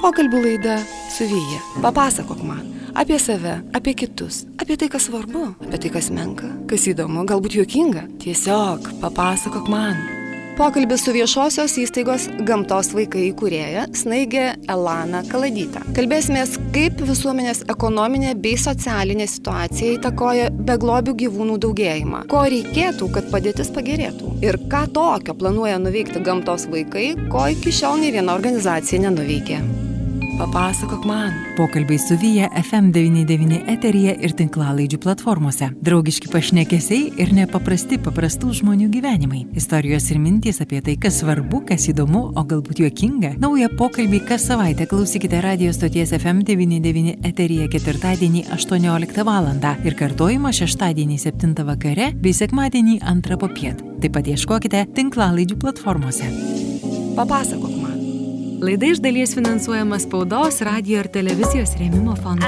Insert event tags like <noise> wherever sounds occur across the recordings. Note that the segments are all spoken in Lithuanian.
Pokalbių laida su Vyja. Papasakok man apie save, apie kitus, apie tai, kas svarbu, apie tai, kas menka, kas įdomu, galbūt juokinga. Tiesiog papasakok man. Pokalbis su viešosios įstaigos Gamtos vaikai įkūrėja Snaigė Elana Kaladyta. Kalbėsimės, kaip visuomenės ekonominė bei socialinė situacija įtakoja beglobių gyvūnų daugėjimą. Ko reikėtų, kad padėtis pagerėtų. Ir ką tokio planuoja nuveikti gamtos vaikai, ko iki šiol nei viena organizacija nenuveikė. Papasakok man. Pokalbiai su Vyja FM99 eteryje ir tinklalaidžių platformose. Draugiški pašnekesiai ir nepaprasti paprastų žmonių gyvenimai. Istorijos ir mintys apie tai, kas svarbu, kas įdomu, o galbūt juokinga. Naują pokalbį kas savaitę klausykite radio stoties FM99 eteryje ketvirtadienį 18 val. ir kartojimą šeštadienį 7 vakare bei sekmadienį 2 popiet. Taip pat ieškokite tinklalaidžių platformose. Papasakok. Laida iš dalies finansuojama spaudos, radio ir televizijos rėmimo fondo.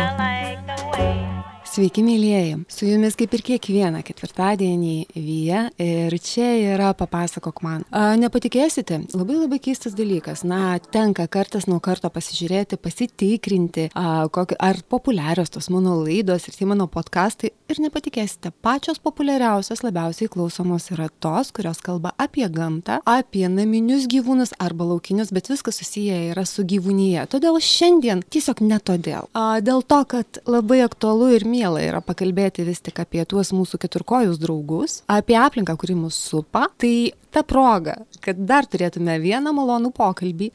Sveiki, mėlyjeji. Su jumis kaip ir kiekvieną ketvirtadienį Vyja ir čia yra papasakok man. A, nepatikėsite, labai labai keistas dalykas. Na, tenka kartas nuo karto pasižiūrėti, pasitikrinti, a, kokio, ar populiarios tos mano laidos ir tie mano podkastai. Ir nepatikėsite, pačios populiariausios, labiausiai klausomos yra tos, kurios kalba apie gamtą, apie naminius gyvūnus arba laukinius, bet viskas susiję yra su gyvūnyje. Todėl šiandien tiesiog ne todėl. A, dėl to, kad labai aktualu ir miela yra pakalbėti vis tik apie tuos mūsų keturkojus draugus, apie aplinką, kuri mus supa. Tai ta proga, kad dar turėtume vieną malonų pokalbį,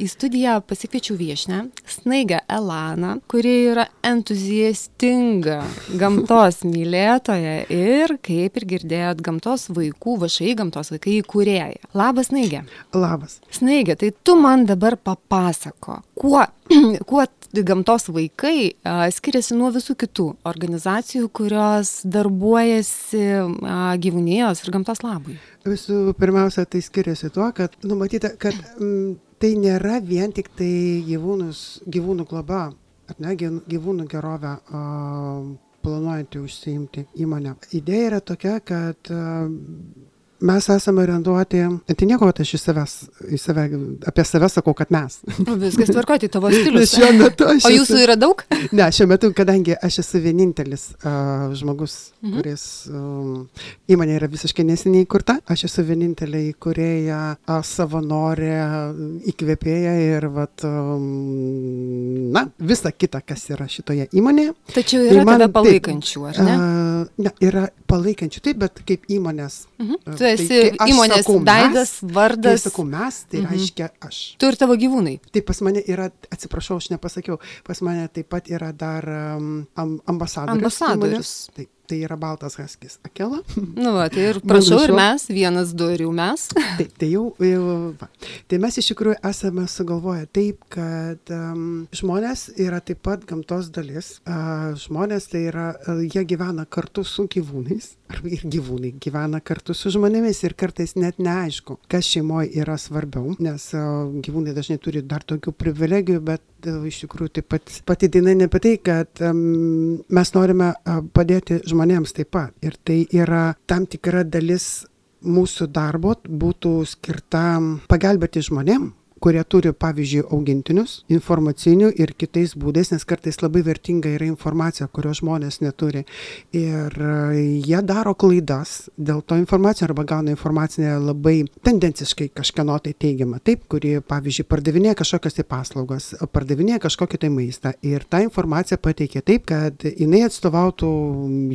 į studiją pasikviečiau viešnę, Snaigą Elaną, kuri yra entuziastinga gamtos mylėtoja ir, kaip ir girdėjot, gamtos vaikų, vašai gamtos vaikai įkūrėja. Labas, Snaigė. Labas. Snaigė, tai tu man dabar papasako, kuo, <clears throat> kuo gamtos vaikai a, skiriasi nuo visų kitų organizacijų, kurios darbuojasi a, gyvūnijos ir gamtos labui. Visų pirmiausia, tai skiriasi tuo, kad numatyta, kad m, tai nėra vien tik tai gyvūnus, gyvūnų globa, ar ne, gyvūnų- gerovę a, planuojantį užsiimti įmonę. Idėja yra tokia, kad a, mes esame orientuoti, tai nieko, kad aš iš savęs, į save, apie save sakau, kad mes. Viskas tvarko, tai tavo stilius. Šiuo metu aš O jūsų esu- yra daug? Ne, šiuo metu, kadangi aš esu vienintelis uh, žmogus, Mhm. kuris um, įmonė yra visiškai neseniai įkurta, aš esu vienintelė įkurėja, uh, savanorė, įkvėpėja ir vat, um, na, visa kita, kas yra šitoje įmonėje. Tačiau Tai yra man tave palaikančių, ar ne? Uh, ne, yra palaikančių, taip, bet kaip įmonės. Mhm. uh, esi tai kai aš įmonės sakau mes, veidas, Kai vardas. sakau mes, tai Mhm. reiškia aš. Tu ir tavo gyvūnai. Tai pas mane yra, atsiprašau, aš nepasakiau, pas mane taip pat yra dar um, am, ambasadorius. Ambasadorius. Taip, tai yra Baltas Haskis Akela. Nu, va, tai ir <laughs> prašau, ir mes, vienas, du ir jau mes. <laughs> Taip, tai jau, jau va. Tai mes iš tikrųjų esame sugalvoję taip, kad um, žmonės yra taip pat gamtos dalis. Uh, žmonės tai yra, uh, jie gyvena kartu su gyvūnais. Arba ir gyvūnai gyvena kartu su žmonėmis ir kartais net neaišku, kas šeimoje yra svarbiau, nes uh, gyvūnai dažnai turi dar tokių privilegijų, bet iš tikrųjų taip pat pati daina ne apie tai, kad um, mes norime uh, padėti žmonėms taip pat. Ir tai yra tam tikra dalis mūsų darbo būtų skirta pagelbėti žmonėm kurie turi, pavyzdžiui, augintinius, informacinių ir kitais būdais, nes kartais labai vertinga yra informacija, kurios žmonės neturi. Ir e, jie daro klaidas dėl to informacijos arba gauna informaciją labai tendenciškai kažkieno tai teigiamą, taip, kuri, pavyzdžiui, pardavinėja kažkokias tai paslaugas, pardavinėja kažkokį tai maistą ir tą informaciją pateikia taip, kad jinai atstovautų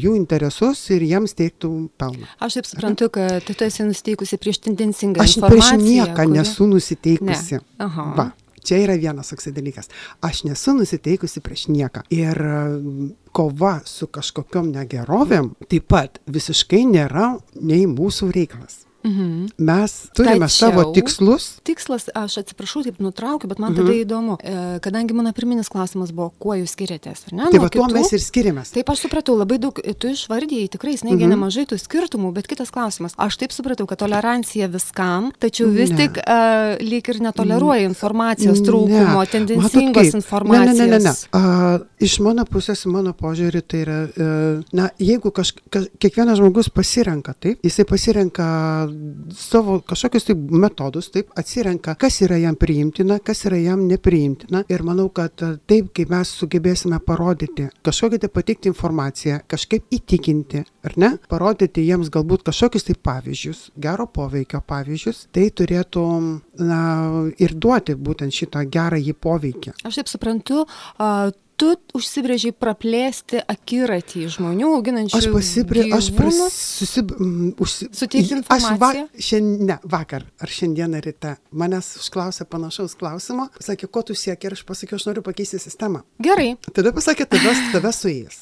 jų interesus ir jiems teiktų pelną. Aš taip suprantu, kad tu esi nusteikusi prieš tendencingą Aš prieš nieką kuri- nesu nusiteikusi. Ne. Aha. Va. Čia yra vienas toksai dalykas. Aš nesu nusiteikusi prieš nieką. Ir mm, kova su kažkokiam negerovėm taip pat visiškai nėra nei mūsų reikalas. Mhm. Mes turime Tačiau- savo tikslus. Tikslas, aš atsiprašau, taip nutraukiu, bet man Mhm. tada įdomu, e, kadangi mano pirminis klausimas buvo, kuo jūs skiriatės, ar ne? Tai nuo va tuo mes ir skiriamės. Taip, aš supratau, labai daug, tu išvardėjai tikrai, snaigė Mhm. nemažai tų skirtumų, bet kitas klausimas. Aš taip supratau, kad tolerancija viskam, tačiau vis Ne. tik uh, lyg ir netoleruoja informacijos Ne. trūkumo, Matot tendencingos kaip? informacijos. Ne, ne, ne, ne. A, iš mano pusės, mano požiūrį, tai yra, e, na, jeigu kaž, kaž, kiekvienas žmogus pasirenka, taip, jisai pasirenka savo kažkokius tai metodus, taip atsirenka, kas yra jam priimtina, kas yra jam nepriimtina. Ir manau, kad taip, kaip mes sugebėsime parodyti, kažkokią tai pateikti informaciją, kažkaip įtikinti, ar ne, parodyti jiems galbūt kažkokius tai pavyzdžius, gero poveikio pavyzdžius, tai turėtų na, ir duoti būtent šitą gerąjį poveikį. Aš taip suprantu, tu užsibrėžiai praplėsti akiratį žmonių auginančių. Aš pasibrė, aš pras, susib... Užsi... Suteikti informaciją. Aš va, šiandien, ne, vakar ar šiandieną ryte manęs užklausė panašaus klausimo, sakė, ko tu sieki ir aš pasakiau, aš noriu pakeisti sistemą. Gerai. Tada pasakė, tave, tave su jais.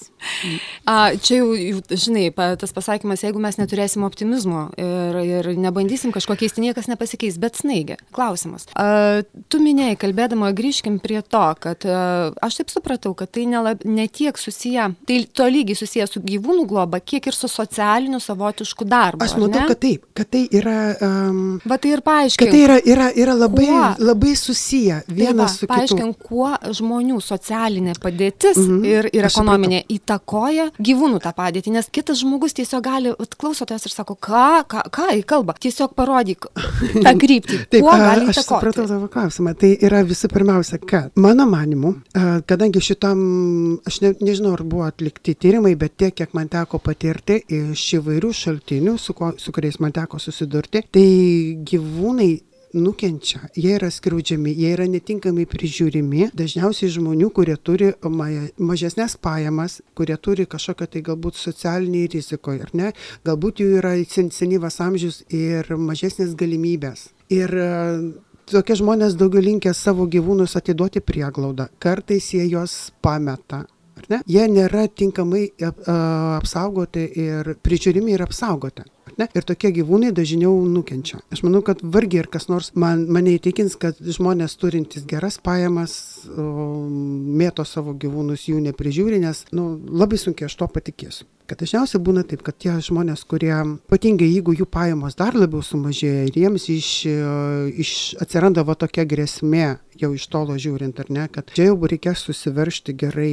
A, čia jau, žinai, tas pasakymas, jeigu mes neturėsim optimizmo ir, ir nebandysim kažko keisti, niekas nepasikeis, bet snaigė. Klausimas. A, tu minėjai, kalbėdama, grįžkim prie to, kad a, aš taip supratau, supratau, kad tai nelab, ne tiek susiję, tai to lygiai susiję su gyvūnų globa, kiek ir su socialiniu savotišku darbu. Aš matau, kad taip, kad tai yra... Um, Va tai ir paaiškink. Kad tai yra, yra, yra labai, kuo, labai susiję vienas tai va, su kitu. Paaiškink, kuo žmonių socialinė padėtis mm -hmm. ir, ir ekonominė įtakoja gyvūnų tą padėtį, nes kitas žmogus tiesiog gali, klausotas ir sako, ką, ką, ką į kalbą, tiesiog parodyk <laughs> tą kryptį. Taip, kuo gali įtakoti. Aš supratau tavo klausimą. Tai yra visų pirmiausia, kad mano manimu, kadangi šito šitam, aš ne, nežinau, ar buvo atlikti tyrimai, bet tiek, kiek man teko patirti iš įvairių šaltinių, su, ko, su kuriais man teko susidurti, tai gyvūnai nukenčia, jie yra skriaudžiami, jie yra netinkamai prižiūrimi, dažniausiai žmonių, kurie turi mažesnės pajamas, kurie turi kažkokią tai galbūt socialinį rizikoje, ar ne, galbūt jų yra senyvas amžius ir mažesnės galimybės. Ir tokie žmonės daugiau linkę savo gyvūnus atiduoti prieglaudą. Kartais jie juos pameta. Ne? Jie nėra tinkamai apsaugoti ir prižiūrimi ir apsaugoti. Ne? Ir tokie gyvūnai dažniau nukenčia. Aš manau, kad vargiai ir kas nors man, mane įtikins, kad žmonės turintys geras pajamas mėto savo gyvūnus, jų neprižiūri, nes nu, labai sunkiai aš to patikėsiu kad dažniausiai būna taip, kad tie žmonės, kurie, ypatingai jeigu jų pajamos dar labiau sumažėja ir jiems iš, iš atsiranda va tokia grėsmė, jau iš tolo žiūrint, ar ne, kad čia jau reikės susiveršti gerai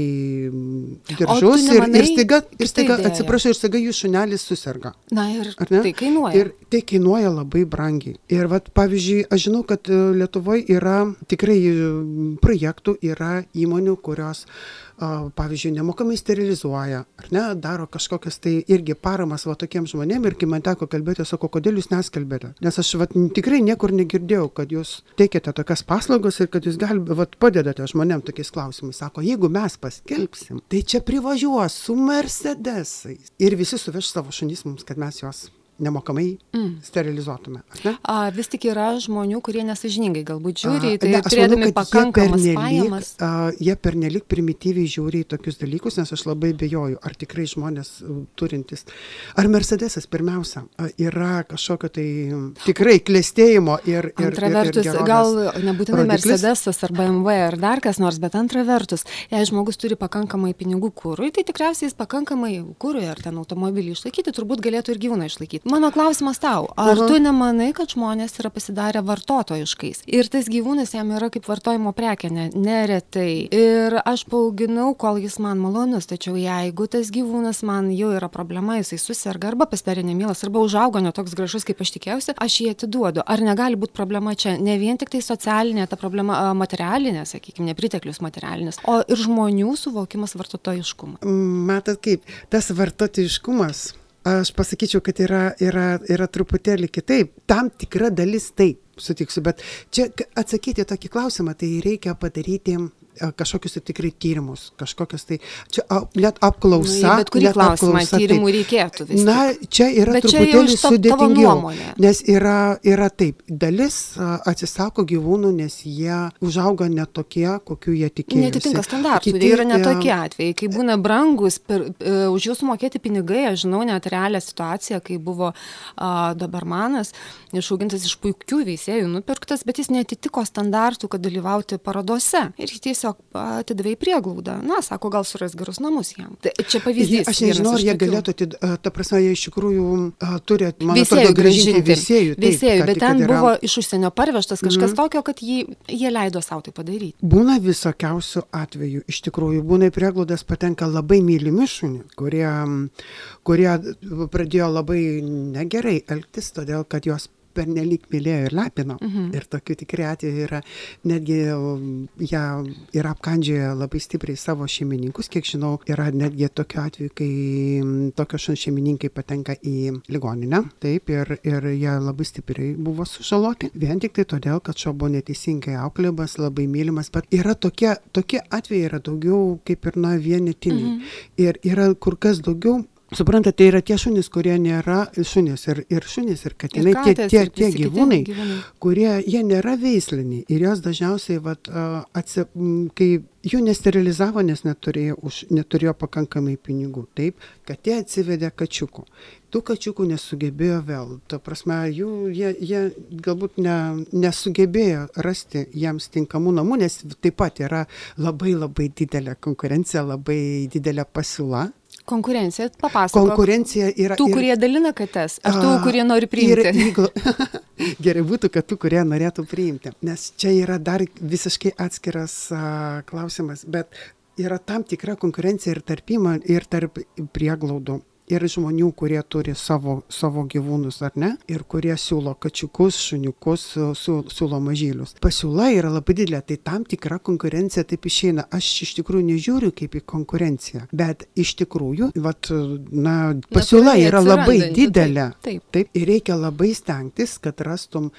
diržus ir, ir staiga, ir staiga atsiprašau, ir staiga jų šunelis susirga. Na ir tai kainuoja. Ir tai kainuoja labai brangiai. Ir vat, pavyzdžiui, aš žinau, kad e, Lietuvoje yra tikrai projektų, yra įmonių, kurios pavyzdžiui, nemokamai sterilizuoja, ar ne, daro kažkokias tai irgi paramas va tokiems žmonėms ir kai man teko kalbėti, sako, kodėl jūs neskelbėte. Nes aš va, tikrai niekur negirdėjau, kad jūs teikiate tokias paslaugas ir kad jūs gal, va, padedate žmonėms tokiais klausimais. Sako, jeigu mes paskelbsim, tai čia privažiuos su Mercedesais ir visi suveš savo šunys mums, kad mes juos nemokamai mm. sterilizuotume. A, vis tik yra žmonių, kurie nesažiningai galbūt žiūri į tai, ne, turėdami manau, pakankamas jie pajamas. A, jie pernelik primityviai žiūri į tokius dalykus, nes aš labai bejoju, ar tikrai žmonės turintis. Ar Mercedesas pirmiausia yra kažkokio tai tikrai klėstėjimo ir... ir antra vertus, ir, ir gal nebūtinai rodiklis. Mercedesas ar BMW ar dar kas nors, bet antra vertus, jei žmogus turi pakankamai pinigų kūrui, tai tikriausiai jis pakankamai kūrui ar ten automobilį išlaikyti, turbūt galėtų ir gyvūną išlaikyti. Mano klausimas tau, ar Aha. tu nemanai, kad žmonės yra pasidarę vartotojiškais ir tas gyvūnas jam yra kaip vartojimo prekė, ne, neretai. Ir aš paauginau, kol jis man malonus, tačiau jeigu tas gyvūnas man jau yra problema, jisai susirga arba pasidarė nemylas, arba užaugo ne toks gražus, kaip aš tikėjausi, aš jį atiduodu. Ar negali būti problema čia ne vien tik tai socialinė, ta problema materialinė, sakykime, nepriteklius materialinis, o ir žmonių suvokimas vartotojiškumo. Matot kaip, tas vartotojiškumas aš pasakyčiau kad yra yra yra truputėlį kitaip. Tam tikra dalis taip sutiksiu bet čia atsakyti tokį klausimą tai reikia padaryti kažkokius tai tikrai tyrimus, kažkokius tai, čia a, net apklausa. Na, bet kurį klausimą apklausa, tyrimų tai, reikėtų. Na, čia yra bet truputėlį čia sudėtingiau. Nes yra, yra taip, dalis atsisako gyvūnų, nes jie užauga netokie, kokių jie tikėjosi. Netitinka standartų, tai yra netokie atvejai, kai būna brangus, per, e, už jūsų mokėti pinigai, aš žinau net realią situaciją, kai buvo a, Dobermanas, išaugintas iš puikių veisėjų, nupirktas, bet jis netitiko standartų, kad dalyvauti parodose. Ir jis tiesiog atidavė į prieglaudą. Na, sako, gal suras gerus namus jam. Tai čia pavyzdys. Aš nežinau, ar jie galėtų, atid, ta prasme, jie iš tikrųjų turi, man atrodo, gražinti Veisėjų, kad- bet ten yra- buvo iš užsienio parvežtas kažkas Mhm. tokio, kad jį, jie leido savo tai padaryti. Būna visokiausių atvejų. Iš tikrųjų, būna į prieglaudas patenka labai mylimi šunį, kurie, kurie pradėjo labai negerai elgtis, todėl kad jos pernelyg mylėjo ir lepino. Mhm. Ir tokių tikrai atvejų yra, netgi um, jie yra apkandžioję labai stipriai savo šeimininkus. Kiek žinau, yra netgi tokių atvejų, kai mm, tokio šuns šeimininkai patenka į ligoninę. Taip, ir, ir jie labai stipriai buvo sužaloti. Vien tik tai todėl, kad šuo buvo neteisingai auklėmas, labai mylimas. Bet yra tokie, tokie atvejai, yra daugiau kaip ir na vienetiniai. Mhm. Ir yra kur kas daugiau. Suprantate, tai yra tie šunys, kurie nėra šunys ir, ir šunys, ir katinai, tie, katės, tie, ir tie kiti gyvūnai, gyvūnai. kurie jie nėra veisliniai ir jos dažniausiai, vat, atsi, kai jų nesterilizavo, nes neturėjo, už, neturėjo pakankamai pinigų, taip, kad jie atsivedė kačiukų. Tų kačiukų nesugebėjo vėl, ta prasme, jų, jie, jie galbūt ne, nesugebėjo rasti jiems tinkamų namų, nes taip pat yra labai labai didelė konkurencija, labai didelė pasiūla. Konkurencija, papasakok. Konkurencija yra... Tų, ir- kurie dalina kates, ar tų, kurie nori Ir priimti. <laughs> jeigu, <laughs> gerai būtų, kad tų, kurie norėtų priimti. Nes čia yra dar visiškai atskiras a, klausimas, bet yra tam tikra konkurencija ir tarp įmonių, ir tarp prieglaudų. Ir žmonių, kurie turi savo, savo gyvūnus ar ne, ir kurie siūlo kačiukus, šuniukus, siūlo mažylius. Pasiūla yra labai didelė, tai tam tikra konkurencija taip išeina. Aš iš tikrųjų nežiūriu kaip į konkurenciją, bet iš tikrųjų, vat, na, pasiūla yra labai didelė. Taip, taip. Taip, ir reikia labai stengtis, kad rastum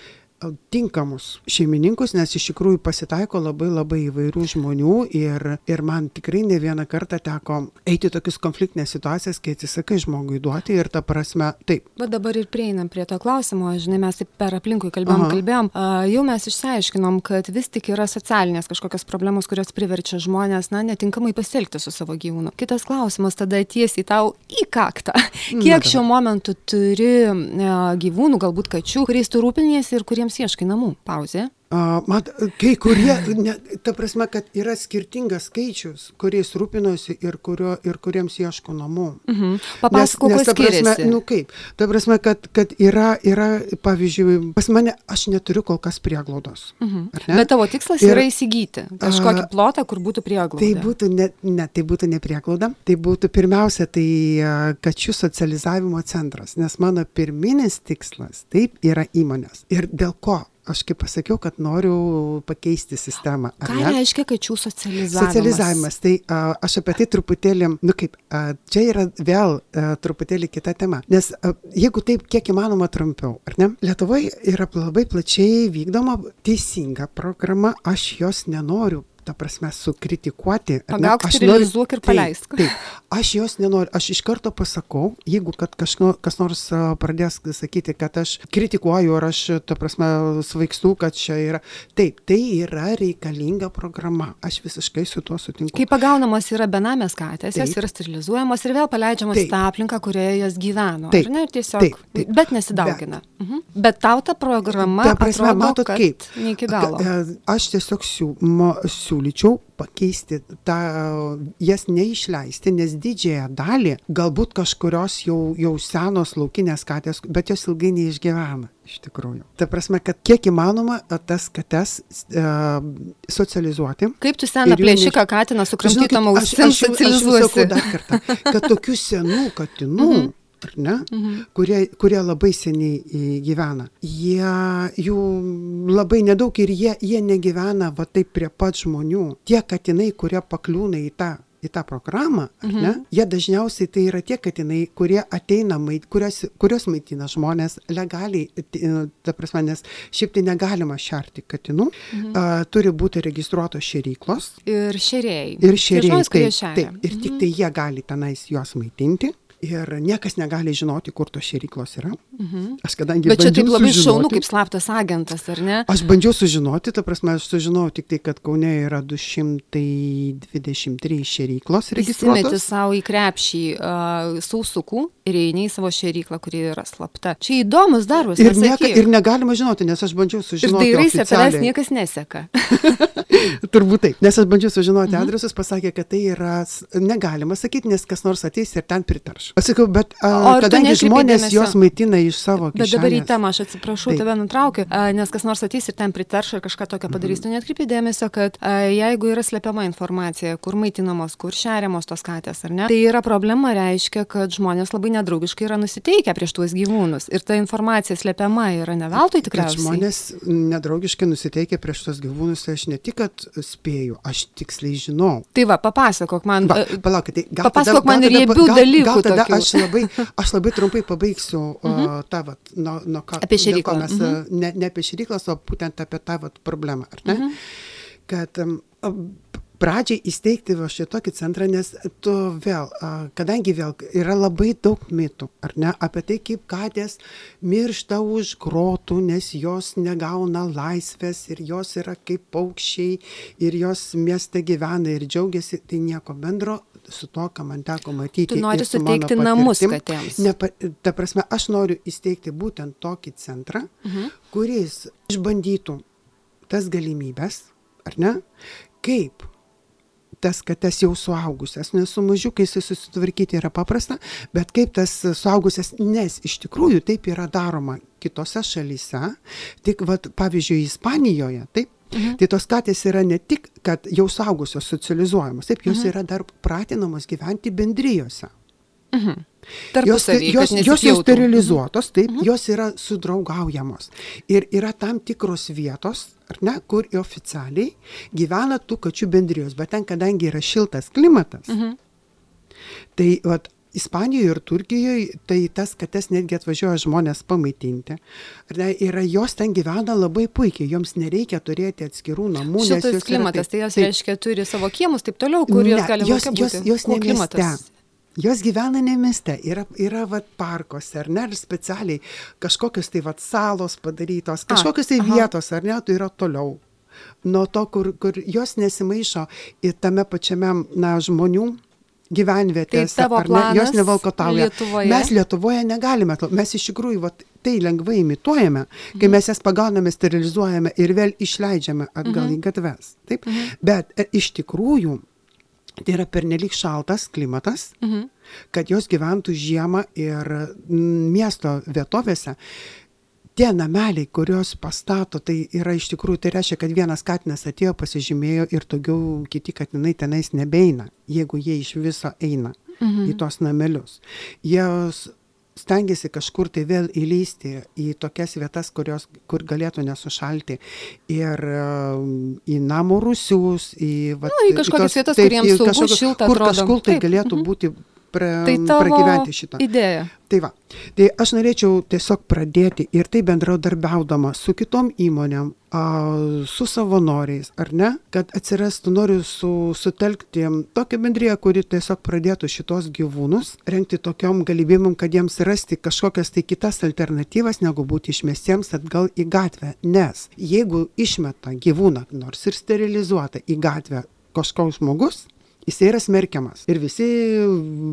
tinkamus šeimininkus, nes iš tikrųjų pasitaiko labai labai įvairių žmonių ir, ir man tikrai ne vieną kartą teko eiti tokius konfliktinės situacijas, kai atsisakai žmogui duoti ir ta prasme, taip, Bet dabar ir prieinam prie to klausimo, žinai, mes taip per aplinkui kalbėjom, Aha. kalbėjom, a, jau mes išsiaiškinom, kad vis tik yra socialinės kažkokios problemos, kurios priverčia žmonės, na, netinkamai pasielgti su savo gyvūnu. Kitas klausimas tada tiesiai tau į kaktą. Kiek šiuo momentu turi a, gyvūnų, galbūt kačių, kuriais tu rūpiniesi ir kuriems ieškai namų? Pauzė. A, Mat, kai kurie, ne, ta prasme, kad yra skirtingas skaičius, kuriais rūpinosi ir, kurio, ir kuriems ieško namų. Mhm. Papasakok, kuo ta prasme, skiriasi. nu kaip, ta prasme, kad, kad yra, yra, pavyzdžiui, pas mane aš neturiu kol kas prieglaudos. Mhm. Bet tavo tikslas Ir- yra įsigyti kažkokį plotą, kur būtų prieglauda. Tai būtų ne, ne, tai būtų ne prieglauda, tai būtų pirmiausia, tai kačių socializavimo centras, nes mano pirminis tikslas taip yra įmonės. Ir dėl ko? Aš kaip pasakiau, kad noriu pakeisti sistemą. Ką ne? reiškia kačių socializavimas? Socializavimas. Tai a, aš apie tai truputėlį, nu kaip, a, čia yra vėl a, truputėlį kita tema. Nes a, jeigu taip, kiek įmanoma trumpiau, ar ne? Lietuvoje yra labai plačiai vykdoma teisinga programa, aš jos nenoriu. Ta prasme, sukritikuoti. Pagauk, Aš sterilizuok ir taip, paleisk. Taip, aš jos nenoriu. Aš iš karto pasakau, jeigu kad kažko, kas nors pradės sakyti, kad aš kritikuoju, ar aš, ta prasme, svaigstu, kad čia yra. Taip, tai yra reikalinga programa. Aš visiškai su tuo sutinku. Kai pagaunamos yra benamės katės, jos Taip. yra sterilizuojamos ir vėl paleidžiamos į Taip. tą aplinką, kurioje jos gyveno. Taip. Ne, ir tiesiog, Taip, taip. Bet nesidaugina. Bet, mhm. bet tau ta programa, Ta prasme, atrodo, matot kaip. Ne iki galo. E, Aš tiesiog siū, mo, siūlyčiau pakeisti tą, jas neišleisti, nes didžiąją dalį, galbūt kažkurios jau, jau senos laukinės katės, bet jos ilgai neišgyvena. Iš tikrųjų. Ta prasme, kad kiek įmanoma tas kates uh, socializuoti. Kaip tu seną plėšiką neiš- katiną su Žinokit, kramtytom aš- ausim aš aš socializuosi? sakau dar kartą, kad tokių senų katinų, Mhm. Ar ne, kurie, kurie labai seniai į- gyvena, jie jų labai nedaug ir jie, jie negyvena va taip prie pat žmonių. Tie katinai, kurie pakliūna į tą į tą programą, ar ne, jie dažniausiai tai yra tie katinai, kurie ateina, mait, kurios, kurios maitina žmonės legaliai, t- ta prasme, nes šiaip tai negalima šerti katinų, a, turi būti registruotos šeryklos, Ir šerėjai. Ir žmonės, kurie Taip, taip. Ir tik tai jie gali tenais juos maitinti. Ir niekas negali žinoti, kur tos šėryklos yra. Mhm. Aš kadangi Bet čia taip labai sužinoti- šaunu, kaip slaptas agentas, ar ne? Aš bandžiau sužinoti, ta prasme, aš sužinojau tik tai, kad Kaune yra 223 šėryklos Įsimeti registruotos. savo į krepšį uh, sausukų ir eini į savo šėryklą, kuri yra slapta. Čia įdomus darbas. Ir, nieka, ir negalima žinoti, nes aš bandžiau ir sužinoti. dairaisi apie tavęs oficialiai. niekas neseka. <laughs> Turbūt taip. Nes aš bandžiau sužinoti Mhm. adresus, pasakė, kad tai yra, negalima sakyti, nes kas nors ateis ir ten pritarš. Aš sakau, bet a, kadangi žmonės dėmesio- juos maitina iš savo Bet dabar į temą aš atsiprašau, Taip. tave nutraukiu, a, nes kas nors ateis ir ten pritarš ar kažką tokio padarys. Tu netkreipi dėmesio, kad a, jeigu yra slepiama informacija, kur maitinamos, kur šeriamos tos katės, ar ne, tai yra problema, reiškia, kad žmonės labai nedraugiškai yra nusiteikę prieš tuos gyvūnus. Ir ta informacija slepiama yra ne veltui tikriausiai. žmonės nedraugiškai nusiteikia prieš tos gyvūnus, tai aš ne tik, kad spėju, aš tiksliai žinau. Tai va, papasakok man. Va, e, palaukit, tai gal papasakok tada, man gal riebių gal, dalykų Gal tada tokių. aš labai, aš labai trumpai pabaigsiu uh, tą, vat, nuo, nuo ką, Apie šėryklą, Mes, mhm. ne, ne apie šėryklas, o būtent apie tą vat, problemą, ar ne? Mhm. Kad um, pradžiai įsteigti va šitokį centrą, nes tu vėl, kadangi vėl yra labai daug mitų, ar ne, apie tai, kaip katės miršta už grotų, nes jos negauna laisvės ir jos yra kaip paukščiai ir jos mieste gyvena ir džiaugiasi, tai nieko bendro su to, ką man teko matyti. Tu nori suteikti namus katėms. Nepa, ta prasme, aš noriu įsteigti būtent tokį centrą, Mhm. kuris išbandytų tas galimybės, ar ne, kaip tas kates jau suaugusias, nes su mažiukais susitvarkyti yra paprasta, bet kaip tas suaugusias, nes iš tikrųjų taip yra daroma kitose šalyse, tik, vat, pavyzdžiui, Ispanijoje, taip, mhm. tai tos katės yra ne tik, kad jau suaugusios socializuojamos, taip, jos mhm. yra dar pratinamos gyventi bendrijose. Mhm. Jos, Tarpusavy, jos, kad jos jau sterilizuotos, taip, mhm. jos yra sudraugaujamos. Ir yra tam tikros vietos, ar ne, kur oficialiai gyvena tų kačių bendrijos, bet ten, kadangi yra šiltas klimatas, Mhm. tai vat, Ispanijoje ir Turkijoje, tai tas kates netgi atvažiuoja žmonės pamaitinti. Ne, ir jos ten gyvena labai puikiai, joms nereikia turėti atskirų namų. jos yra klimatas, taip- tai jos taip. reiškia turi savo kiemus, taip toliau, kur jos Ne, gali jos, lauke jos, būti. jos Kuo ne mieste. Jos gyvena ne mieste, yra, yra vat, parkuose, ar ne, ir specialiai kažkokios tai vat, salos padarytos, kažkokios tai vietos, ar ne, tai yra toliau. Nuo to, kur, kur jos nesimaišo į tame pačiame, na, žmonių gyvenvietės. Tai ar ne, jos nevalkotauja. Lietuvoje? Mes Lietuvoje negalime, to- mes iš tikrųjų vat, tai lengvai imituojame, Mhm. kai mes jas pagauname, sterilizuojame ir vėl išleidžiame atgal Mhm. į gatves. Taip? Bet e, iš tikrųjų tai yra pernelyg šaltas klimatas, Mhm. kad jos gyventų žiemą ir mm, miesto vietovėse. Tie nameliai, kuriuos pastato, tai yra iš tikrųjų, tai reiškia, kad vienas katinas atėjo, pasižymėjo ir daugiau kiti katinai tenais nebeina, jeigu jie iš viso eina Mhm. į tos namelius. Jos stengiasi kažkur tai vėl įlysti į tokias vietas, kurios, kur galėtų nesušalti. Ir um, į namų rusius, į... vat, Nu, į kažkokias vietas, taip, kur jiems į saugu, šilta Kur atrodo. kažkur tai galėtų mhm. būti pra, Tai pragyventi šitą. idėja. Tai va, tai aš norėčiau tiesiog pradėti ir tai bendraudarbiaudama su kitom įmonėm, a, su savanoriais, ar ne, kad atsirastų, noriu su, sutelkti tokią bendriją, kuri tiesiog pradėtų šitos gyvūnus, renkti tokiom galimybėm, kad jiems rasti kažkokias tai kitas alternatyvas, negu būti išmestiems atgal į gatvę. Nes jeigu išmeta gyvūną, nors ir sterilizuota į gatvę kažkoks žmogus, jisai yra smerkiamas. Ir visi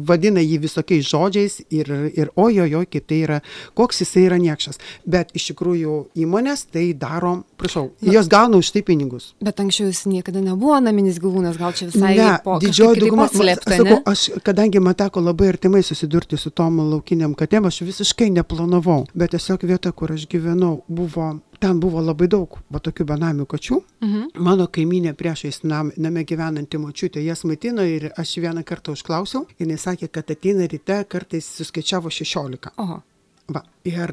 vadina jį visokiais žodžiais ir, ir ojojoj, kaip tai yra, koks jisai yra niekšas. Bet iš tikrųjų įmonės tai daro, prašau, jos gauna už tai pinigus. Bet anksčiau jis niekada nebuvo naminis gyvūnas, gal čia visai ne, po didžioji dauguma, slėpta, sakau, aš, kadangi man teko labai artimai susidurti su tom laukiniam katėm, aš visiškai neplanavau, bet tiesiog vieta, kur aš gyvenau, buvo, ten buvo labai daug va tokių benamių kačių. Mhm. Mano kaiminė priešais nam, name gyvenanti močiutė jas maitino ir aš vieną kartą užklausiau, jinai sakė, kad ateina ryte, kartais suskaičiavo 16. Oho. Va. Ir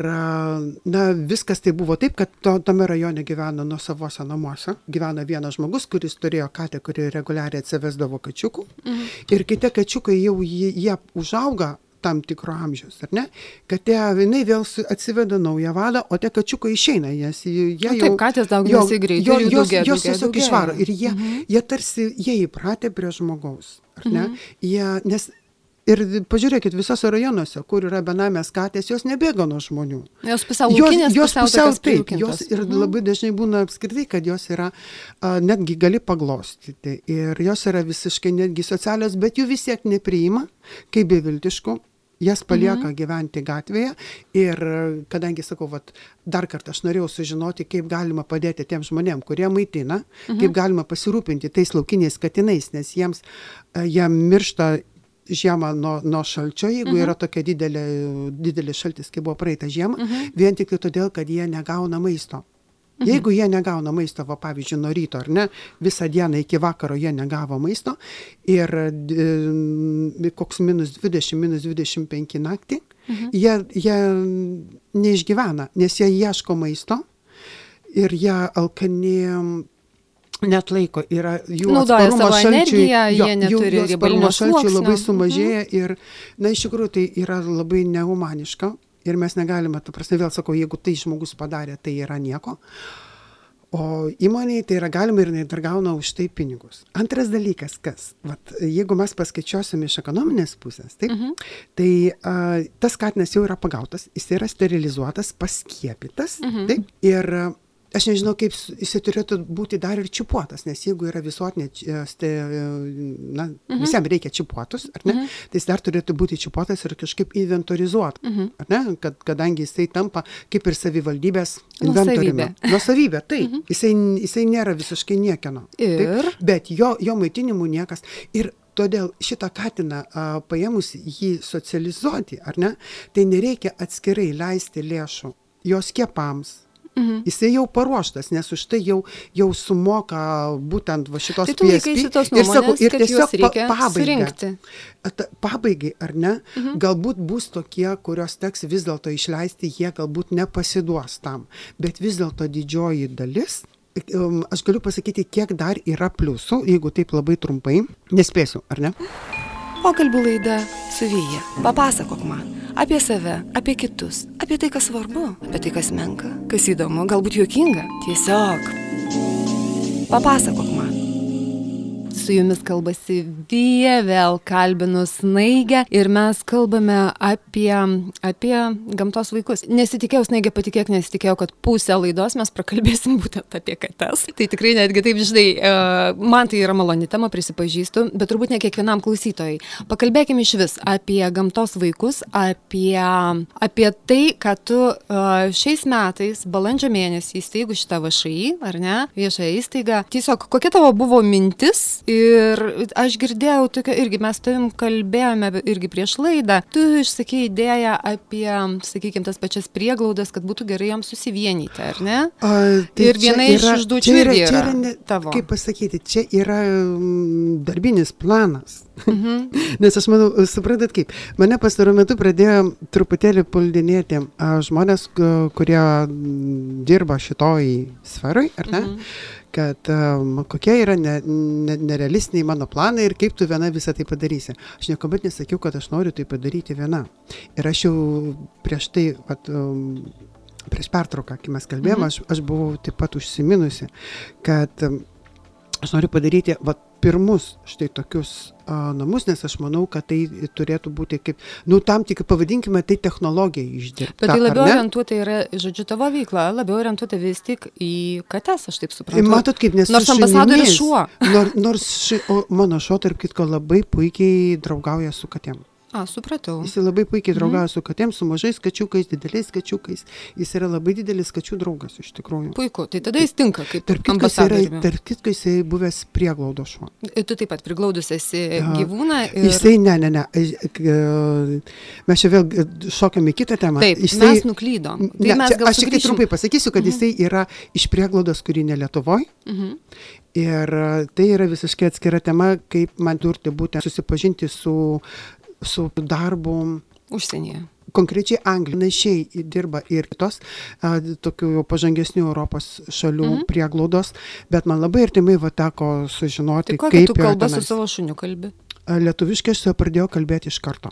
na, viskas tai buvo taip, kad to, tame rajone gyveno nuo savose namuose. Gyveno vienas žmogus, kuris turėjo katę, kuri reguliariai atsivesdavo kačiukų. Mhm. Ir kiti kačiukai jau jie, jie užauga tam tikro amžiaus, ar ne? Katė, jinai vėl atsiveda naują vadą, o tie kačiukai išeina, nes jie jau... taip, katės dauginasi jo- greitai jos, daugėja, jos tiesiog išvaro ir jie, mhm. jie tarsi, jie įpratę prie žmogaus, ar ne? Mhm. Jie, nes Ir pažiūrėkit, visose rajonuose, kur yra benamės katės, jos nebėga nuo žmonių. Jos pusiau laukinės, jos pusiau pusiau taip, jos ir Mhm. labai dažnai būna apskritai, kad jos yra, a, netgi gali paglostyti ir jos yra visiškai netgi socialios, bet jų vis tiek nepriima, kaip beviltiškų. Jas palieka mhm. gyventi gatvėje ir kadangi sakau, vat, dar kartą aš norėjau sužinoti, kaip galima padėti tiem žmonėm, kurie maitina, mhm. kaip galima pasirūpinti tais laukiniais katinais, nes jiems a, jie miršta žiemą nuo, nuo šalčio, jeigu mhm. yra tokia didelė, didelis šaltis, kaip buvo praeitą žiemą, mhm. vien tik todėl, kad jie negauna maisto. Mhm. Jeigu jie negauna maisto, va, pavyzdžiui, nuo ryto ar ne, visą dieną iki vakaro jie negavo maisto ir e, koks minus 20, minus 25 naktį, mhm. jie, jie neišgyvena, nes jie ieško maisto ir jie alkani net laiko yra jų Naudoja atsparumas savo šalčiui- energiją, jo, jų- atsparumas šalčiui labai sluoksnio. sumažėja ir, na, iš tikrųjų tai yra labai nehumaniška ir mes negalime, tu prasme, vėl sakau, jeigu tai žmogus padarė, tai yra nieko. O įmoniai tai yra galima ir dar gauna už tai pinigus. Antras dalykas, kas, vat, jeigu mes paskaičiuosim iš ekonominės pusės, taip, mhm. tai a, tas katinas jau yra pagautas, jis yra sterilizuotas, paskiepytas, mhm. taip, ir aš nežinau, kaip jisai turėtų būti dar ir čipuotas, nes jeigu yra visuotinė, ste, na, mhm. visiems reikia čipuotus, ar ne, mhm. tai jis dar turėtų būti čipuotas ir kažkaip inventorizuotas, mhm. ar ne, kad, kadangi jisai tampa kaip ir savivaldybės inventoriumi. Nuosavybė, taip, mhm. jisai, jisai nėra visiškai niekieno. Ir? Taip, bet jo, jo maitinimu niekas. Ir todėl šitą katiną a, paėmus jį socializuoti, ar ne, tai nereikia atskirai leisti lėšų jos skiepams. Mhm. Jisai jau paruoštas, nes už tai jau, jau sumoka būtent va šitos Tai tu laikaisi tos nuomonės, kad juos reikia surinkti. At, pabaigai, ar ne, mhm. galbūt bus tokie, kurios teks vis dėlto išleisti, jie galbūt nepasiduos tam, bet vis dėlto didžioji dalis, um, aš galiu pasakyti, kiek dar yra pliusų, jeigu taip labai trumpai, nespėsiu, ar ne? Pokalbių laida su Vyja. Papasakok man apie save, apie kitus, apie tai, kas svarbu, apie tai, kas menka, kas įdomu, galbūt juokinga. Tiesiog. Papasakok man. Su jumis kalbasi Vyja, vėl kalbinu Snaigę ir mes kalbame apie, apie gamtos vaikus. Nesitikėjau, Snaigė, patikėk, nesitikėjau, kad pusę laidos mes prakalbėsim būtent apie kates. Tai tikrai netgi taip, žinai, e, man tai yra maloni tema, prisipažįstu, bet turbūt ne kiekvienam klausytojai. Pakalbėkime iš vis apie gamtos vaikus, apie, apie tai, kad tu e, šiais metais, balandžio mėnesį įsteigus šitą VŠI, ar ne, viešąją įstaigą, tiesiog kokia tavo buvo mintis ir aš girdėjau tokia, irgi mes tavim kalbėjome irgi prieš laidą, tu išsakei idėją apie, sakykime, tas pačias prieglaudas, kad būtų gerai joms susivienyti, ar ne? A, Ir čia viena iš užduočių yra, irgi čia yra yra ne, tavo. Kaip pasakyti, čia yra mm, darbinis planas. Mhm. <laughs> Nes aš manau, suprantat kaip, mane pastaruoju metu pradėjo truputėlį puldinėti žmonės, kurie mm, dirba šitoj sferai, ar ne? Mhm. Kad um, kokie yra ne, ne, nerealistiniai mano planai ir kaip tu viena visą tai padarysi. Aš niekuomet nesakiau, kad aš noriu tai padaryti viena. Ir aš jau prieš tai, vat, um, prieš pertrauką, kai mes kalbėjome, Mhm. aš, aš buvau taip pat užsiminusi, kad um, aš noriu padaryti vat, pirmus štai tokius a, namus, nes aš manau, kad tai turėtų būti kaip, nu, tam tik pavadinkime tai technologija išdirbta. Bet tai labiau orientuota yra, žodžiu, tavo veikla, labiau orientuota vis tik į kates, aš taip suprantu. Matot, kaip nes Nors ambasadorius šuo. Nor, nors ši, o mano šuo, tarp kitko, labai puikiai draugauja su katėm. A, supratau. Jis labai puikiai Mhm. draugauja su katėm, su mažais kačiukais, dideliais kačiukais. Jis yra labai didelis kačių draugas iš tikrųjų. Puiku, tai tada jis tinka kaip Tarp kitko, jis yra, tarp kitko, jisai buvęs prieglaudo šuo. Ir Tu taip pat priglaudus esi Aha. gyvūną ir... Jisai, ne, ne, ne. aš- k- Mes čia vėl šokam į kitą temą. Taip, jisai, mes nuklydom. Tai Ne, mes čia, aš tik tai trumpai pasakysiu, kad jisai yra iš prieglaudos, kuri ne Lietuvoje. Mhm. Ir e, tai yra visiškai atskira tema, kaip man turti būtent susipažinti su, su darbu. Užsienyje. Konkrečiai Anglija panašiai dirba ir kitos tokių jau pažangesnių Europos šalių mm -hmm. prieglaudos, bet man labai artimai va teko sužinoti, Tai kokią kaip tu yra kalbą su savo šuniu kalbi? Lietuviškai aš su juo pradėjau kalbėti iš karto.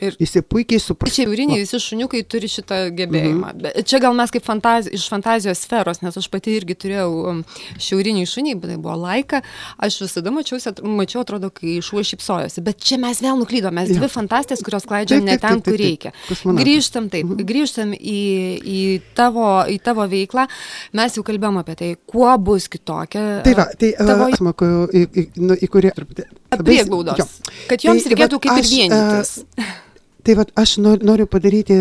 Ir jisai puikiai supranta. Čia jūriniai visi šuniukai turi šitą gebėjimą. Mm -hmm. Čia gal mes kaip fantazi iš fantazijos sferos, nes aš pati irgi turėjau um, šiauriniai šuniai, bet tai buvo laika. Aš visada mačiausi, mačiau, atrodo, kai šuo šipsojosi. Bet čia mes vėl nuklydome. Mes ja. dvi fantastės, kurios klaidžiam ne ten, kur reikia. Grįžtam taip, -hmm. grįžtam į, į, tavo, į tavo veiklą. Mes jau kalbėjom apie tai, kuo bus kitokia. Tai va, tai tavo... uh, smaku, į, į, nu, į kurį truputį. Prieglaudos. Kad joms tai, reikėtų va, kaip aš, ir vienytis. Uh, Tai vad aš noriu padaryti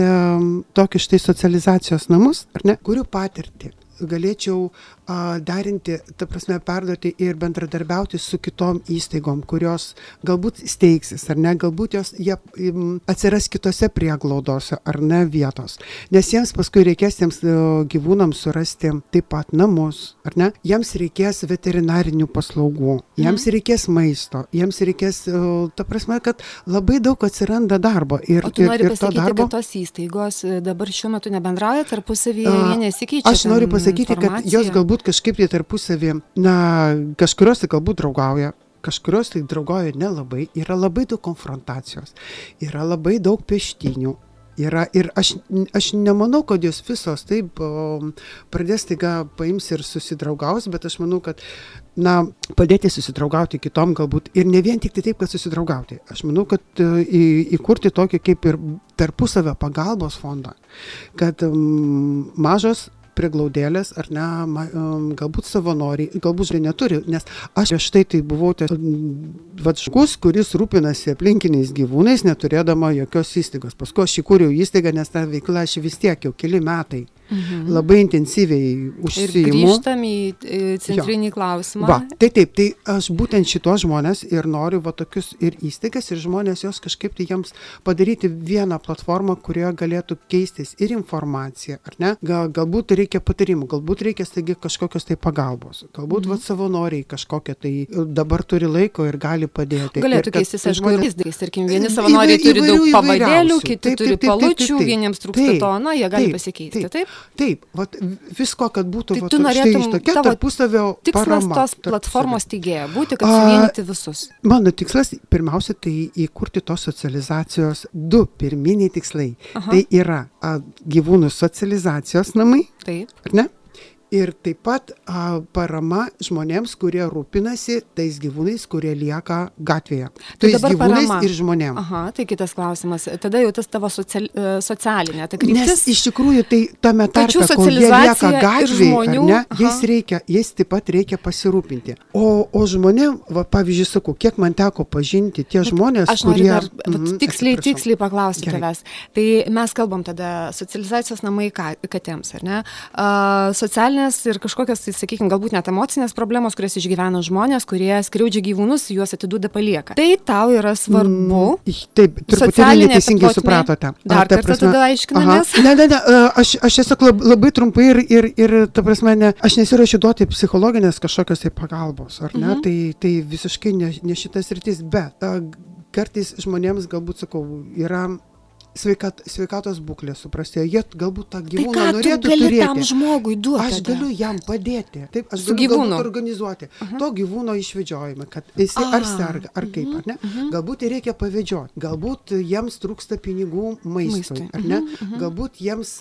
tokį štai socializacijos namus, ar ne, kurių patirtį. Galėčiau a, darinti, ta prasme, perduoti ir bendradarbiauti su kitom įstaigom, kurios galbūt steigsis, ar ne, galbūt jos jie atsiras kitose prieglaudose, ar ne vietos. Nes jiems paskui reikės tiems gyvūnams surasti taip pat namus, ar ne, jiems reikės veterinarinių paslaugų, jiems mhm. reikės maisto, jiems reikės, ta prasme, kad labai daug atsiranda darbo. Ir, o tu ir, nori ir pasakyti, darbo... kad tos įstaigos e, dabar šiuo metu nebendrauja tarpusavyje, jie nesikeičia. Aš noriu pasakyti, kad jos galbūt galbūt kažkaip tai tarpusavį, na, kažkurios tai galbūt draugauja, kažkurios tai draugauja nelabai, yra labai daug konfrontacijos, yra labai daug peštinių, yra ir aš, aš nemanau, kad jos visos taip o, pradės taiga paims ir susidraugaus, bet aš manau, kad, na, padėti susidraugauti kitom galbūt ir ne vien tik tai taip, kad susidraugauti. Aš manau, kad e, į, įkurti tokį kaip ir tarpusavio pagalbos fondą, kad um, mažos prieglaudėlės ar ne, um, galbūt savanoriai, galbūt žinai neturi, nes aš prieš tai buvau vat žmogus, kuris rūpinasi aplinkiniais gyvūnais, neturėdama jokios įstaigos. Paskui aš įkūriau įstaigą, nes ta veikla aš vis tiek jau keli metai Mhm. Labai intensyviai užsiimu. Ir grįžtam į centrinį jo. klausimą. Va, tai taip, tai aš būtent šitos žmonės ir noriu va tokius ir įstaigas, ir žmonės jos kažkaip tai jiems padaryti vieną platformą, kurioje galėtų keistis ir informacija, ar ne? Gal, galbūt reikia patarimų, galbūt reikia staigi kažkokios tai pagalbos, galbūt mhm. va savanoriai kažkokie tai dabar turi laiko ir gali padėti. Galėtų keistis, aišku, ir tarkim, vieni savanoriai turi daug pavadėlių, kiti turi palučių, vieniems trūksta to, na, jie gali pasikeisti, taip? Taip, vat, visko, kad būtų tai vat, tu norėtum štai, tokia tarpusavio tikslas parama. tos platformos teigėja būti, kad suvienyti visus. Mano tikslas pirmiausia tai įkurti tos socializacijos du pirminiai tikslai. Aha. Tai yra a, gyvūnų socializacijos namai. Taip. Ar ne? Ir taip pat a, parama žmonėms, kurie rūpinasi tais gyvūnais, kurie lieka gatvėje. Tai tais gyvūnais parama. ir žmonėms. Aha, tai kitas klausimas. Tada jau tas tavo social, e, socialinė, tai kryptis. Nes iš tikrųjų tai tame tarpe, kol jie lieka gatvėje, ne, jais, reikia, jais taip pat reikia pasirūpinti. O, o žmonėm, va, pavyzdžiui, sakau, kiek man teko pažinti tie žmonės, aš kurie... Dar, mm, tiksliai, atsiprašau. tiksliai paklausti tavęs. Tai mes kalbam tada socializacijos namai katėms, ar ne? Uh, socialinė socialinės ir kažkokios, tai, sakykime, galbūt net emocinės problemos, kurias išgyvena žmonės, kurie skriaudžia gyvūnus, juos atiduoda palieka. Tai tau yra svarbu. Mm, taip, truputėlį neteisingai supratote. Dar A, kartą prasme, tada aiškinamės. Ne, ne, ne, aš, aš tiesiog labai trumpai ir, ir, ir ta prasme, ne, aš nesiuošiu duoti psichologinės kažkokios tai pagalbos, ar ne? Mhm. Tai, tai visiškai ne, ne šitas rytis, bet kartais žmonėms galbūt, sakau, yra sveikat, sveikatos būklė suprastėjo, jie galbūt tą gyvūną tai norėtų turėti. tam žmogui duoti? Aš galiu jam padėti. Taip, aš Su galiu gyvūnu. organizuoti uh -huh. to gyvūno išvedžiojimą, kad jisai ar serga, ar kaip, ar ne. Uh -huh. Galbūt reikia pavedžioti, galbūt jiems trūksta pinigų maistui, maistui. ar ne. Uh -huh. Galbūt jiems,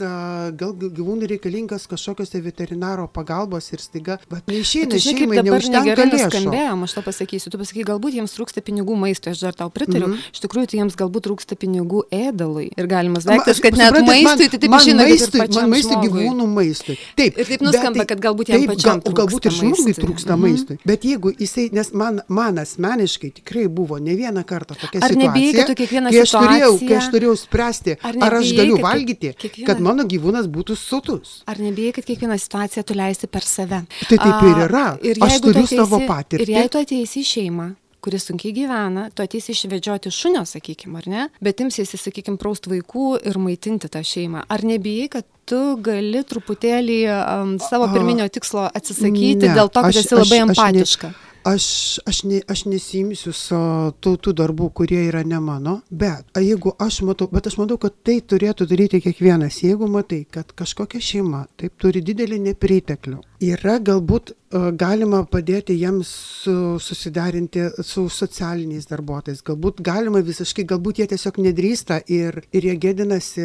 gal gyvūnui reikalingas kažkokios tai veterinaro pagalbos ir staiga, bet neišeina iš šeimai, neužtenka lėšų. Aš to pasakysiu. Tu pasakai, galbūt jiems trūksta pinigų maistui, aš dar tau pritariu. Uh -huh. Iš tikrųjų, tai jiems galbūt trūksta pinigų ėdalui maistui. Ir galimas daiktas, kad net maistui, tai taip išeina maistui, man maistui gyvūnų maistui. Taip. Ir taip nuskamba, bet, kad galbūt jam pačiam. Gal, galbūt ir žmogui trūksta mhm. maistui. Bet jeigu jisai, nes man, man asmeniškai tikrai buvo ne vieną kartą tokia ar situacija. Kai aš turėjau, kai aš turėjau spręsti, ar, ar aš galiu valgyti, kad mano gyvūnas būtų sotus. Ar nebijai, kad kiekvieną situaciją tu leisti per save? Tai taip ir yra. Aš turiu savo patirtį. Ir jei tu ateisi į šeimą, kuris sunkiai gyvena, tu ateisi išvedžioti šunio, sakykime, ar ne, bet imsiesi, sakykime, praust vaikų ir maitinti tą šeimą. Ar nebijai, kad tu gali truputėlį um, savo pirminio tikslo atsisakyti ne, dėl to, kad aš, esi labai aš, empatiška? Aš ne, aš, aš, ne, aš nesimsiu su tų, tų darbų, kurie yra ne mano, bet jeigu aš matau, bet aš matau, kad tai turėtų daryti kiekvienas, jeigu matai, kad kažkokia šeima taip turi didelį nepriteklių, yra galbūt galima padėti jiems su, susiderinti su socialiniais darbuotojais, galbūt galima visiškai, galbūt jie tiesiog nedrįsta ir, ir jie gėdinasi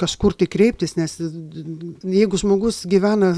kažkur tai kreiptis, nes jeigu žmogus gyvena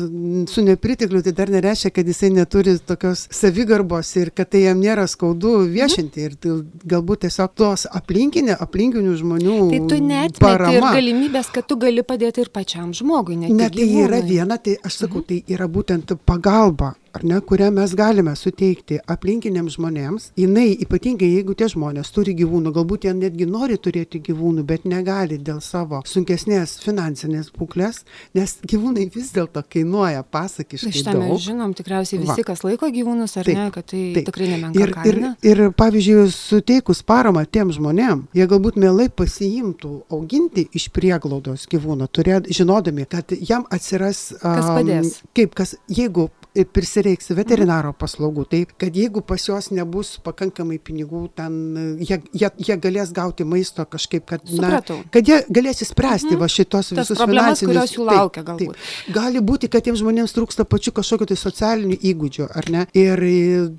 su nepritekliu, tai dar nereiškia, kad jisai neturi tokios savigarbos ir kad tai jam nėra skaudu viešinti. Ir tai galbūt tiesiog tos aplinkinė, aplinkinių žmonių. Tai tu net ir galimybės, kad tu gali padėti ir pačiam žmogui. Ne, ne tai yra viena, tai aš sakau, mhm. tai yra būtent pagalba ar ne, kurią mes galime suteikti aplinkiniams žmonėms, jinai ypatingai jeigu tie žmonės turi gyvūnų, galbūt jie netgi nori turėti gyvūnų, bet negali dėl savo sunkesnės finansinės būklės, nes gyvūnai vis dėlto kainuoja pasakiškai. Šitą daug. mes žinom tikriausiai visi, Va. kas laiko gyvūnus, ar taip, ne, kad tai taip. tikrai nemenka. Ir, kaina. ir, ir pavyzdžiui, suteikus paramą tiem žmonėm, jie galbūt mielai pasiimtų auginti iš prieglaudos gyvūną, turėt, žinodami, kad jam atsiras... Um, kas padės? Kaip, kas, jeigu prisireiks veterinaro paslaugų. Tai kad jeigu pas juos nebus pakankamai pinigų, ten jie, jie, jie galės gauti maisto kažkaip, kad, na, kad jie galės įspręsti mhm. va šitos Tas visus problemas, kurios jų laukia galbūt. Taip, taip. Gali būti, kad tiems žmonėms trūksta pačių kažkokiu tai socialinių įgūdžių, ar ne? Ir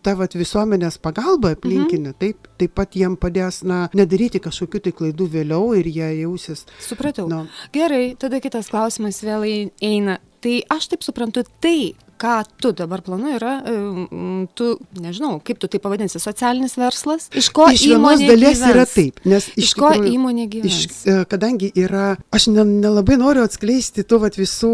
ta vat, visuomenės pagalba aplinkinė, mhm. taip, taip pat jiem padės, na, nedaryti kažkokių tai klaidų vėliau ir jie jausis. Supratau. Nu. Gerai, tada kitas klausimas vėl eina. Tai aš taip suprantu, tai ką tu dabar planuoji yra, tu, nežinau, kaip tu tai pavadinsi, socialinis verslas? Iš ko iš įmonė dalies gyvens? yra taip, nes iš, iš ko tikrųjų, įmonė gyvens? Iš, e, kadangi yra, aš nelabai ne noriu atskleisti tų vat, visų,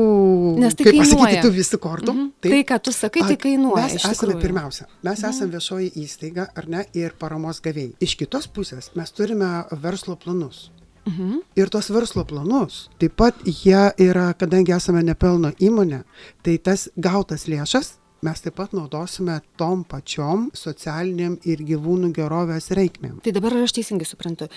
nes tai kaip kainuoja. pasakyti, tų visų kortų. Mhm. Taip, tai, ką tu sakai, tai kainuoja. Mes esame pirmiausia, mes mhm. esame viešoji įstaiga, ar ne, ir paramos gavėjai. Iš kitos pusės mes turime verslo planus. Mhm. Ir tos verslo planus, taip pat jie yra, kadangi esame nepelno įmonė, tai tas gautas lėšas mes taip pat naudosime tom pačiom socialiniam ir gyvūnų gerovės reikmėm. Tai dabar aš teisingai suprantu,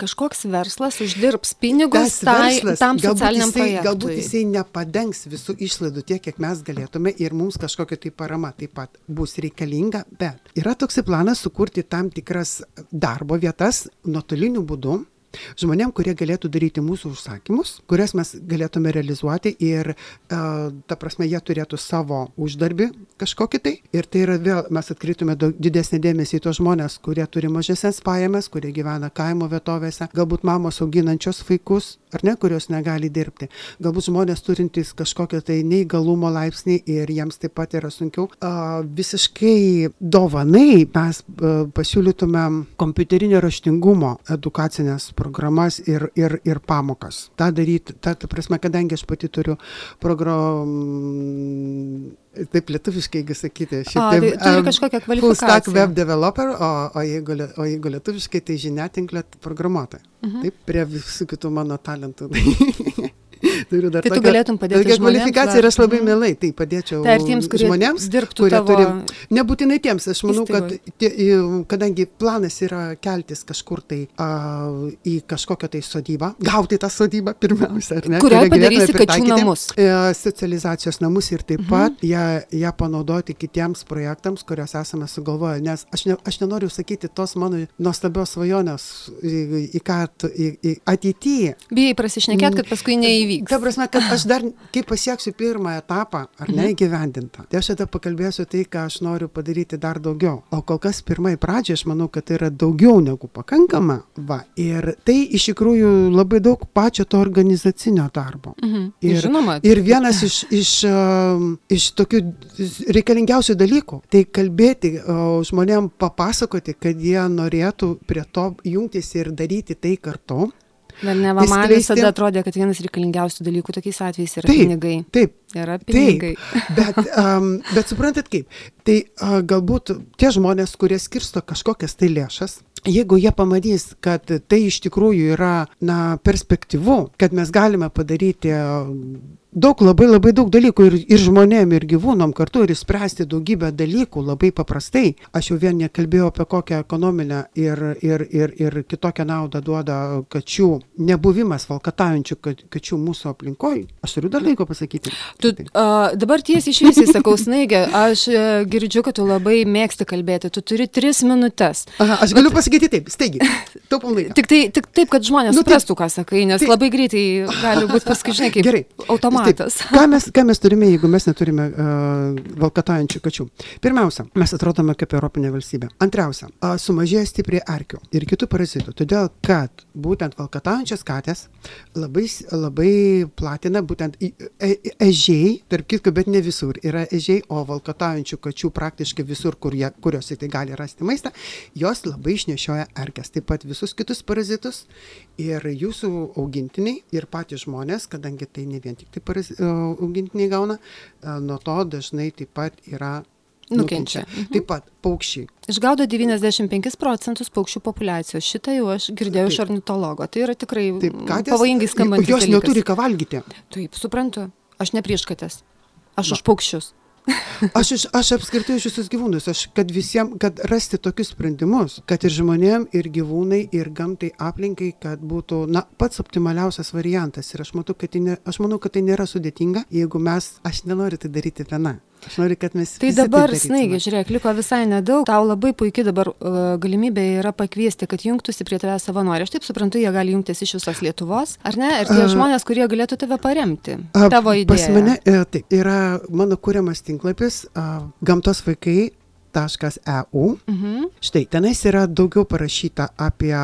kažkoks verslas uždirbs pinigus tai, verslas, tam socialiniam jisai, projektui. Galbūt jisai nepadengs visų išlaidų tiek, kiek mes galėtume ir mums kažkokia tai parama taip pat bus reikalinga, bet yra toksai planas sukurti tam tikras darbo vietas nuotoliniu būdu žmonėm, kurie galėtų daryti mūsų užsakymus, kurias mes galėtume realizuoti ir, uh, ta prasme, jie turėtų savo uždarbį kažkokį tai. Ir tai yra vėl, mes atkreiptume didesnį dėmesį į tos žmonės, kurie turi mažesnės pajamas, kurie gyvena kaimo vietovėse, galbūt mamos auginančios vaikus, ar ne, kurios negali dirbti. Galbūt žmonės turintys kažkokią tai neįgalumo laipsnį ir jiems taip pat yra sunkiau. Visiškai dovanai mes pasiūlytume kompiuterinio raštingumo edukacinės programas ir, ir, ir pamokas. Ta daryti, ta, ta prasme, kadangi aš pati turiu programą, taip lietuviškai, jeigu sakyti, šiaip tai um, kažkokia kvalifikacija. Full stack web developer, o, o, jeigu, o jeigu lietuviškai, tai žiniatinklė programuotoja. Uh mhm. -huh. Taip, prie visų kitų mano talentų. <laughs> Turiu dar tai tokią, tu galėtum padėti. Tokia kvalifikacija ir aš labai mhm. mielai tai padėčiau tai tiems, kurie žmonėms, kurie turi. Nebūtinai tiems, aš manau, įstaigoje. kad tie, kadangi planas yra keltis kažkur tai a, į kažkokią tai sodybą, gauti tą sodybą pirmiausia, ar ne? Kurią padarysi kačių namus. E, socializacijos namus ir taip mhm. pat ją, ją panaudoti kitiems projektams, kuriuos esame sugalvoję, nes aš, ne, aš nenoriu sakyti tos mano nuostabios svajonės į, į ką į, į ateityje. Bijai prasišnekėti, kad paskui neįvyks. Ta prasme, kad aš dar, kai pasieksiu pirmą etapą, ar ne mhm. įgyvendintą, tai aš tada pakalbėsiu tai, ką aš noriu padaryti dar daugiau. O kol kas pirmai pradžiai aš manau, kad tai yra daugiau negu pakankama. Va. Ir tai iš tikrųjų labai daug pačio to organizacinio darbo. Mhm. Ir, Žinoma. Ir vienas iš, iš, iš tokių reikalingiausių dalykų - tai kalbėti žmonėm, papasakoti, kad jie norėtų prie to jungtis ir daryti tai kartu. Bet ne, man visada atrodė, kad vienas reikalingiausių dalykų tokiais atvejais yra taip, pinigai. Taip. Yra pinigai. Taip, bet, um, bet suprantat kaip, tai uh, galbūt tie žmonės, kurie skirsto kažkokias tai lėšas, jeigu jie pamatys, kad tai iš tikrųjų yra na, perspektyvu, kad mes galime padaryti daug labai labai daug dalykų ir, ir žmonėm, ir gyvūnom kartu ir išspręsti daugybę dalykų labai paprastai. Aš jau vien nekalbėjau apie kokią ekonominę ir, ir, ir, ir kitokią naudą duoda kačių nebuvimas valkataujančių kačių mūsų aplinkoje. Aš turiu dar laiko pasakyti. Tu, uh, dabar tiesiai išviesiai sakau, snaigė, aš uh, girdžiu, kad tu labai mėgsti kalbėti, tu turi tris minutės. Aha, aš galiu Bet... pasakyti taip, staigiai, taupom laiką. <laughs> Tik, tai, tik taip, kad žmonės nu, suprastų, ką sakai, nes tai... labai greitai gali būti <laughs> paskui, žinai, kaip Gerai. automatas matas. Taip, ką, mes, ką mes turime, jeigu mes neturime uh, valkataujančių kačių? Pirmiausia, mes atrodome kaip Europinė valstybė. Antriausia, uh, sumažėja stipriai arkių ir kitų parazitų, todėl kad būtent valkataujančios katės labai, labai platina būtent e, e, ežiai, tarp kitko, bet ne visur yra ežiai, o valkataujančių kačių praktiškai visur, kur jie, kurios tai gali rasti maistą, jos labai išnešioja erkės, taip pat visus kitus parazitus ir jūsų augintiniai ir patys žmonės, kadangi tai ne vien tik tai paraz, e, augintiniai gauna, e, nuo to dažnai taip pat yra nukenčia. Mhm. Taip pat paukščiai. Išgaudo 95 procentus paukščių populacijos. Šitą jau aš girdėjau iš ornitologo. Tai yra tikrai taip, katės, pavojingai skambantis. Jos neturi ką valgyti. Taip, suprantu. Aš ne prieš katės. Aš Na. už paukščius. Aš, iš, aš apskritai už visus gyvūnus, aš kad visiems, kad rasti tokius sprendimus, kad ir žmonėm, ir gyvūnai, ir gamtai aplinkai, kad būtų, na, pats optimaliausias variantas. Ir aš, matau, tai ne, aš manau, kad tai nėra sudėtinga, jeigu mes, aš nenoriu tai daryti viena. Aš noriu, kad mes. Tai dabar, tai snaigi, žiūrėk, liko visai nedaug. Tau labai puikiai dabar uh, galimybė yra pakviesti, kad jungtųsi prie tavęs savanoriai. Aš taip suprantu, jie gali jungtis iš visos Lietuvos, ar ne? Ir tie uh, žmonės, kurie galėtų tave paremti. Uh, tavo idėja. Pas mane, uh, taip, yra mano kūriamas tinklapis uh, gamtos vaikai eu. Mhm. Štai, tenais yra daugiau parašyta apie,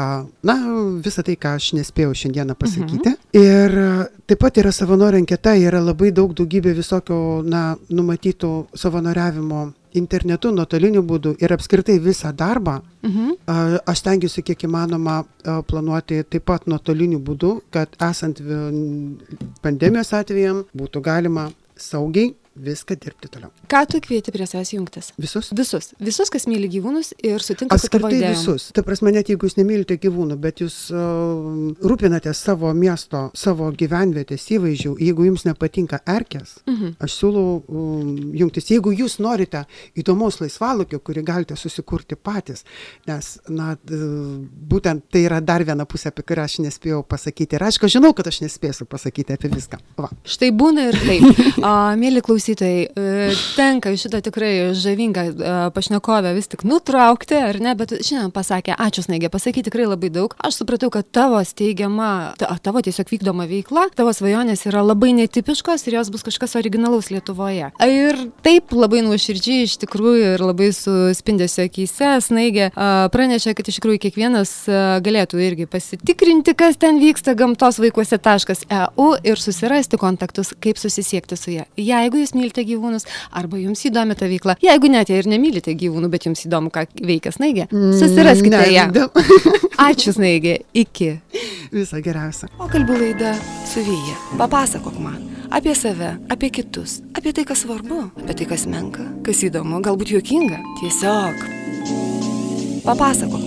na, visą tai, ką aš nespėjau šiandieną pasakyti. Mhm. Ir taip pat yra savanorių anketa, yra labai daug daugybė visokio, na, numatytų savanoriavimo internetu, nuotoliniu būdu ir apskritai visą darbą, mhm. aš tengiuosi kiek įmanoma planuoti taip pat nuotoliniu būdu, kad esant pandemijos atvejam būtų galima saugiai viską dirbti toliau. Ką tu kvieti prie savęs jungtis? Visus. Visus. Visus, kas myli gyvūnus ir sutinka su tavo idėjom. visus. Ta prasme, net jeigu jūs nemylite gyvūnų, bet jūs uh, rūpinate savo miesto, savo gyvenvietės įvaizdžių, jeigu jums nepatinka erkės, mhm. aš siūlau um, jungtis. Jeigu jūs norite įdomaus laisvalokio, kurį galite susikurti patys, nes, na, būtent tai yra dar viena pusė, apie kurią aš nespėjau pasakyti. Ir aišku, žinau, kad aš nespėsiu pasakyti apie viską. Va. Štai būna ir taip. <laughs> A, mėly klausytojai, klausytojai, e, tenka šitą tikrai žavingą e, pašnekovę vis tik nutraukti, ar ne, bet šiandien pasakė, ačiū Snaigė, pasakė tikrai labai daug. Aš supratau, kad tavo steigiama, tavo tiesiog vykdoma veikla, tavo svajonės yra labai netipiškos ir jos bus kažkas originalaus Lietuvoje. Ir taip labai nuoširdžiai iš tikrųjų ir labai suspindėsio akise Snaigė pranešė, kad iš tikrųjų kiekvienas galėtų irgi pasitikrinti, kas ten vyksta gamtos vaikuose.eu ir susirasti kontaktus, kaip susisiekti su ją. Jeigu jūs mylite gyvūnus, arba jums įdomi ta veikla. Jeigu net ir nemylite gyvūnų, bet jums įdomu, ką veikia snaigė, mm, susiraskite ją. <laughs> Ačiū snaigė, iki. Visą geriausią. Pokalbių laida su Vyja. Papasakok man apie save, apie kitus, apie tai, kas svarbu, apie tai, kas menka, kas įdomu, galbūt juokinga. Tiesiog papasakok